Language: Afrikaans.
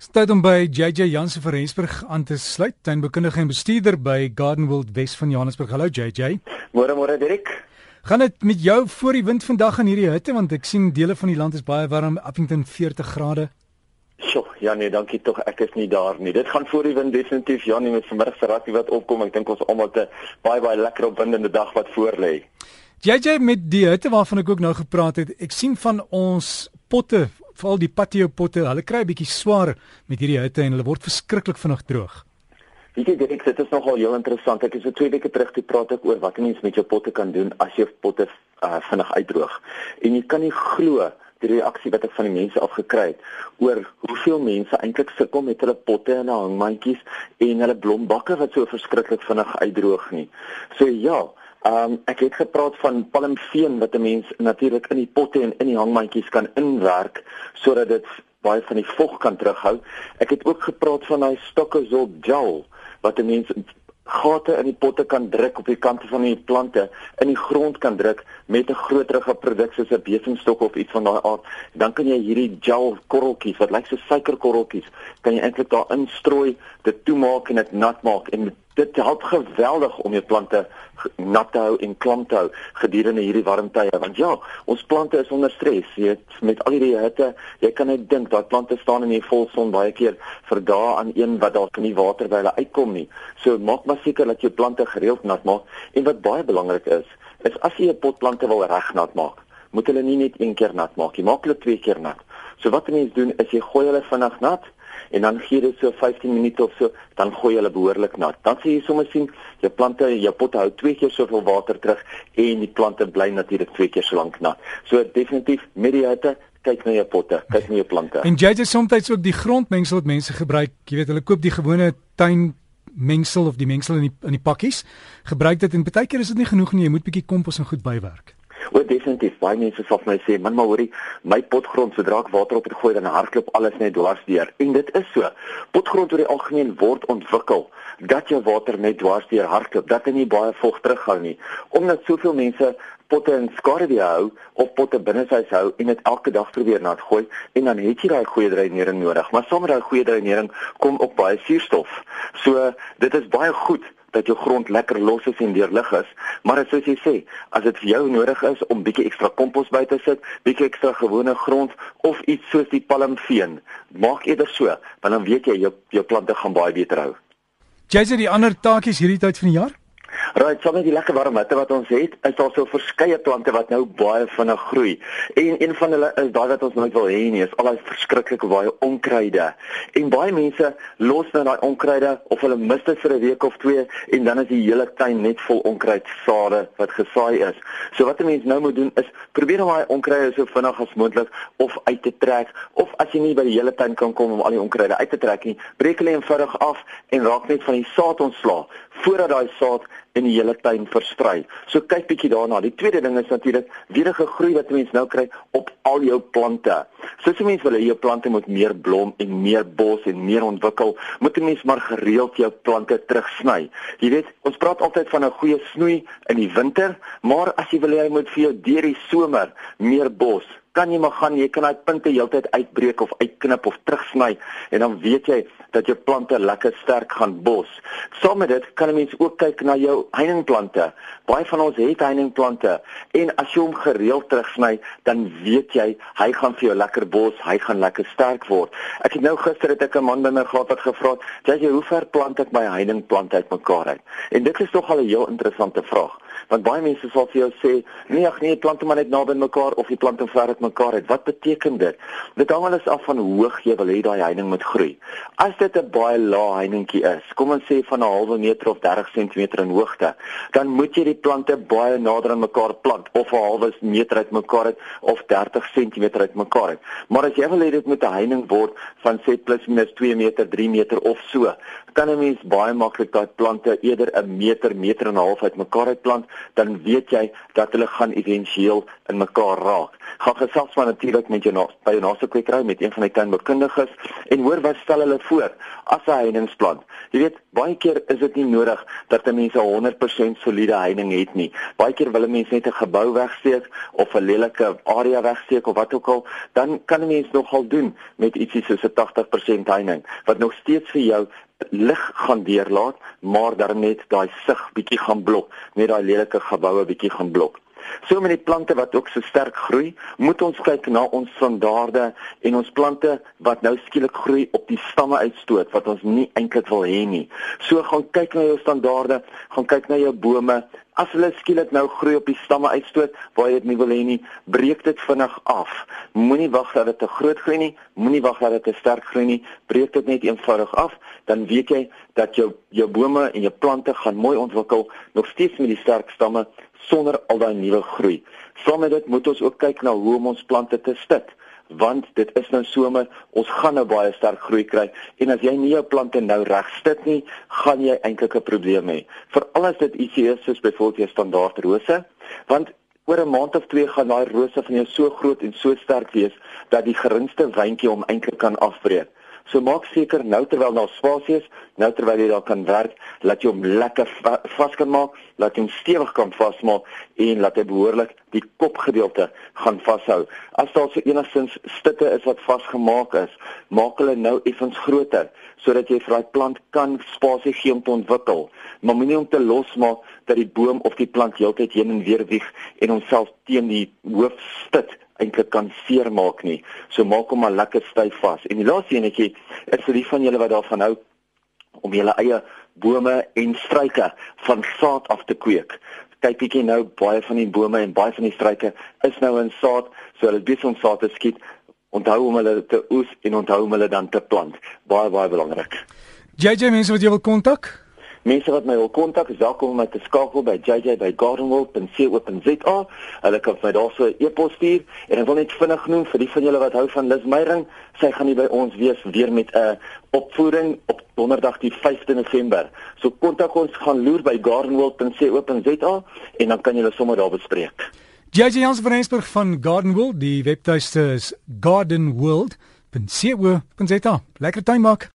Tyd om by JJ Jansen van Rensburg aan te sluit, tuinbekundige en bestuurder by Garden World Wes van Johannesburg. Hallo JJ. Môre môre Dirk. Gaan dit met jou voor die wind vandag in hierdie hitte want ek sien dele van die land is baie warm, Appington 40 grade. Sjoe, ja nee, dankie tog. Ek is nie daar nie. Dit gaan voor die wind definitief ja nie met vanmiddag se rakkie wat opkom. Ek dink ons almal te baie baie lekker opwindende dag wat voor lê. JJ met die hitte waarvan ek ook nou gepraat het. Ek sien van ons potte veral die patio potte, hulle kry 'n bietjie swaar met hierdie hitte en hulle word verskriklik vinnig droog. Weet jy Dirk, dit is nogal heel interessant. Ek het so twee weke terug gepraat ek oor wat 'n mens met jou potte kan doen as jou potte uh, vinnig uitdroog. En jy kan nie glo die reaksie wat ek van die mense afgekry het oor hoeveel mense eintlik sukkel met hulle potte en hulle hangmandjies en hulle blombakke wat so verskriklik vinnig uitdroog nie. So ja, um, ek het gepraat van palmveen wat 'n mens natuurlik in die potte en in die hangmandjies kan inwerk sodat dit baie van die vog kan terughou. Ek het ook gepraat van daai stokke so gel wat 'n mens gate in die potte kan druk op die kante van die plante in die grond kan druk met 'n groterige produk soos 'n besingstok of iets van daai aard. Dan kan jy hierdie gel korreltjies wat lyk so suikerkorreltjies, kan jy eintlik daar instrooi, dit toemaak en dit nat maak en dit help geweldig om jou plante nat te hou en klam te hou gedurende hierdie warm tye want ja, ons plante is onder stres, jy weet, met al hierdie hitte, jy kan net dink dat plante staan in die volson baie keer vir dae aan een wat dalk nie water by hulle uitkom nie. So maak maar seker dat jou plante gereeld nat maak en wat baie belangrik is, is as jy 'n potplante wil reg nat maak, moet hulle nie net een keer nat maak nie, maak hulle twee keer nat. So wat mense doen is jy gooi hulle vinnig nat en dan gee dit so 15 minute of so, dan gooi jy hulle behoorlik nat. Dan sien jy sommer sien jou plante, jou potte hou twee keer soveel water terug en die plante bly natuurlik twee keer so lank nat. So definitief met die hitte kyk na jou potte, kyk na jou plante. En jy het soms ook die grondmengsel wat mense gebruik. Jy weet hulle koop die gewone tuin mengsel of die mengsel in die in die pakkies. Gebruik dit en baie keer is dit nie genoeg nie. Jy moet bietjie kompos en goed bywerk. O, definitief. Baie mense vir my sê, "Man, maar hoorie, my potgrond sodra ek water op het gooi, dan hardloop alles net dwars deur." En dit is so. Potgrond oor die algemeen word ontwikkel dat jou water net dwars deur hardloop, dat hy nie baie vog terughou nie. Omdat soveel mense potte in skaduwee hou of potte binne huis hou en dit elke dag probeer nat gooi en dan het jy daai goeie dreinering nodig. Maar sonder daai goeie dreinering kom ook baie suurstof. So dit is baie goed dat jou grond lekker los is en deurlig is, maar soos jy sê, as dit vir jou nodig is om bietjie ekstra kompos by te sit, bietjie ekstra gewone grond of iets soos die palmveen, maak eerder so, want dan weet jy jou jou plante gaan baie beter hou. Jy sê die ander taakies hierdie tyd van die jaar? Right, so met die lekker warm hitte wat ons het, is daar so verskeie plante wat nou baie vinnig groei. En een van hulle is daai wat ons nooit wil hê nie, is al daai verskriklike baie onkruide. En baie mense los nou daai onkruide of hulle mis dit vir 'n week of twee en dan is die hele tuin net vol onkruidsade wat gesaai is. So wat 'n mens nou moet doen is probeer om daai onkruide so vinnig as moontlik of uit te trek of as jy nie by die hele tuin kan kom om al die onkruide uit te trek nie, breek hulle eenvoudig af en raak net van die saad ontslaa voordat daai saad in die hele tuin versprei. So kyk bietjie daarna. Die tweede ding is natuurlik weer 'n gegroei wat mense nou kry op al jou plante. So as jy mens wil hê jou plante moet meer blom en meer bos en meer ontwikkel, moet jy mens maar gereeld jou plante terugsny. Jy weet, ons praat altyd van 'n goeie snoei in die winter, maar as jy wil hê jy moet vir jou deur die somer meer bos kan jy maar gaan jy kan daai punte heeltyd uitbreek of uitknip of terugsny en dan weet jy dat jou plante lekker sterk gaan bos. Saam met dit kan 'n mens ook kyk na jou heuningplante. Baie van ons het heuningplante en as jy hom gereeld terugsny, dan weet jy hy gaan vir jou lekker bos, hy gaan lekker sterk word. Ek het nou gister het ek 'n man by my gehad wat gevra het, "Jy hoe ver plant ek my heuningplante uitmekaar uit?" En dit is tog al 'n heel interessante vraag want baie mense sal vir jou sê nee ag nee plante maar net naby mekaar of die plante ver uit mekaar het wat beteken dit? Dit hang alles af van hoe hoog jy wil hê daai heining moet groei. As dit 'n baie lae heiningkie is kom ons sê van 'n halwe meter of 30 cm in hoogte dan moet jy die plante baie nader aan mekaar plant of 'n halwe meter uit mekaar het of 30 cm uit mekaar het maar as jy wil hê dit moet 'n heining word van sê plus minus 2 meter 3 meter of so kan 'n mens baie maklik daai plante eerder 'n meter meter en 'n half uit mekaar uitplant dan weet jy dat hulle gaan éventueel in mekaar raak. Gaan gesels maar natuurlik met jou by jou naaste kwekery met een van die tuinbekundiges en hoor wat stel hulle voor as 'n heiningsplan. Jy weet, baie keer is dit nie nodig dat 'n mens 'n 100% soliede heining het nie. Baie keer wil 'n mens net 'n gebou wegsteek of 'n lelike area wegsteek of wat ook al, dan kan 'n mens nogal doen met ietsie soos 'n 80% heining wat nog steeds vir jou lig gaan deurlaat, maar dan net daai sig bietjie gaan blok, net daai lelike geboue bietjie gaan blok. So met die plante wat ook so sterk groei, moet ons kyk na ons standaarde en ons plante wat nou skielik groei op die stamme uitstoot wat ons nie eintlik wil hê nie. So gaan kyk na jou standaarde, gaan kyk na jou bome. As hulle skielik nou groei op die stamme uitstoot waar jy dit nie wil hê nie, breek dit vinnig af. Moenie wag dat dit te groot groei nie, moenie wag dat dit te sterk groei nie, breek dit net eenvoudig af, dan weet jy dat jou jou bome en jou plante gaan mooi ontwikkel, nog steeds met die sterk stamme sonder al daai nuwe groei. Saam met dit moet ons ook kyk na hoe om ons plante te stit want dit is nou somer ons gaan nou baie sterk groei kry. En as jy nie jou plante nou reg stit nie gaan jy eintlik 'n probleem hê. Veral as dit ietsie is soos byvoorbeeld jou standaard rose. Want oor 'n maand of twee gaan daai rose van jou so groot en so sterk wees dat die geringste wyntjie hom eintlik kan afbreek So maak seker nou terwyl daar spasie is, nou terwyl jy daar kan werk, laat jy hom lekker va vas kan maak, laat hom stewig kan vasmaak en laat hy behoorlik die kopgedeelte gaan vashou. As daar so enigstens stikke is wat vasgemaak is, maak hulle nou effens groter sodat jy vir daai plant kan spasie gee om te ontwikkel. Maar moenie om te losmaak dat die boom of die plant heeltyd heen en weer wieg en homself teen die hoof stit eintlik kan seermaak nie. So maak hom maar lekker styf vas. En die laaste enetjie is vir die van julle wat daarvan hou om julle eie bome en struike van saad af te kweek. Kyk bietjie nou baie van die bome en baie van die struike is nou in saad, so hulle besig om saad te skiet. Onthou om hulle te oes en onthou om hulle dan te plant. Baie baie belangrik. JJ mense wat jy wil kontak? Mense wat my wil kontak, is welkom om my te skakel by jj@gardenworld.co.za. Hulle kan my daarso 'n e-pos stuur en ek wil net vinnig noem vir die van julle wat hou van Lis Meyering, sy gaan nie by ons wees weer met 'n opvoering op Donderdag die 5de November. So kontak ons gaan loer by gardenworld.co.za en dan kan julle sommer daar bespreek. JJ Jans van Rensburg van Gardenworld, die webtuiste is gardenworld.co.za. Lekker tuin maak.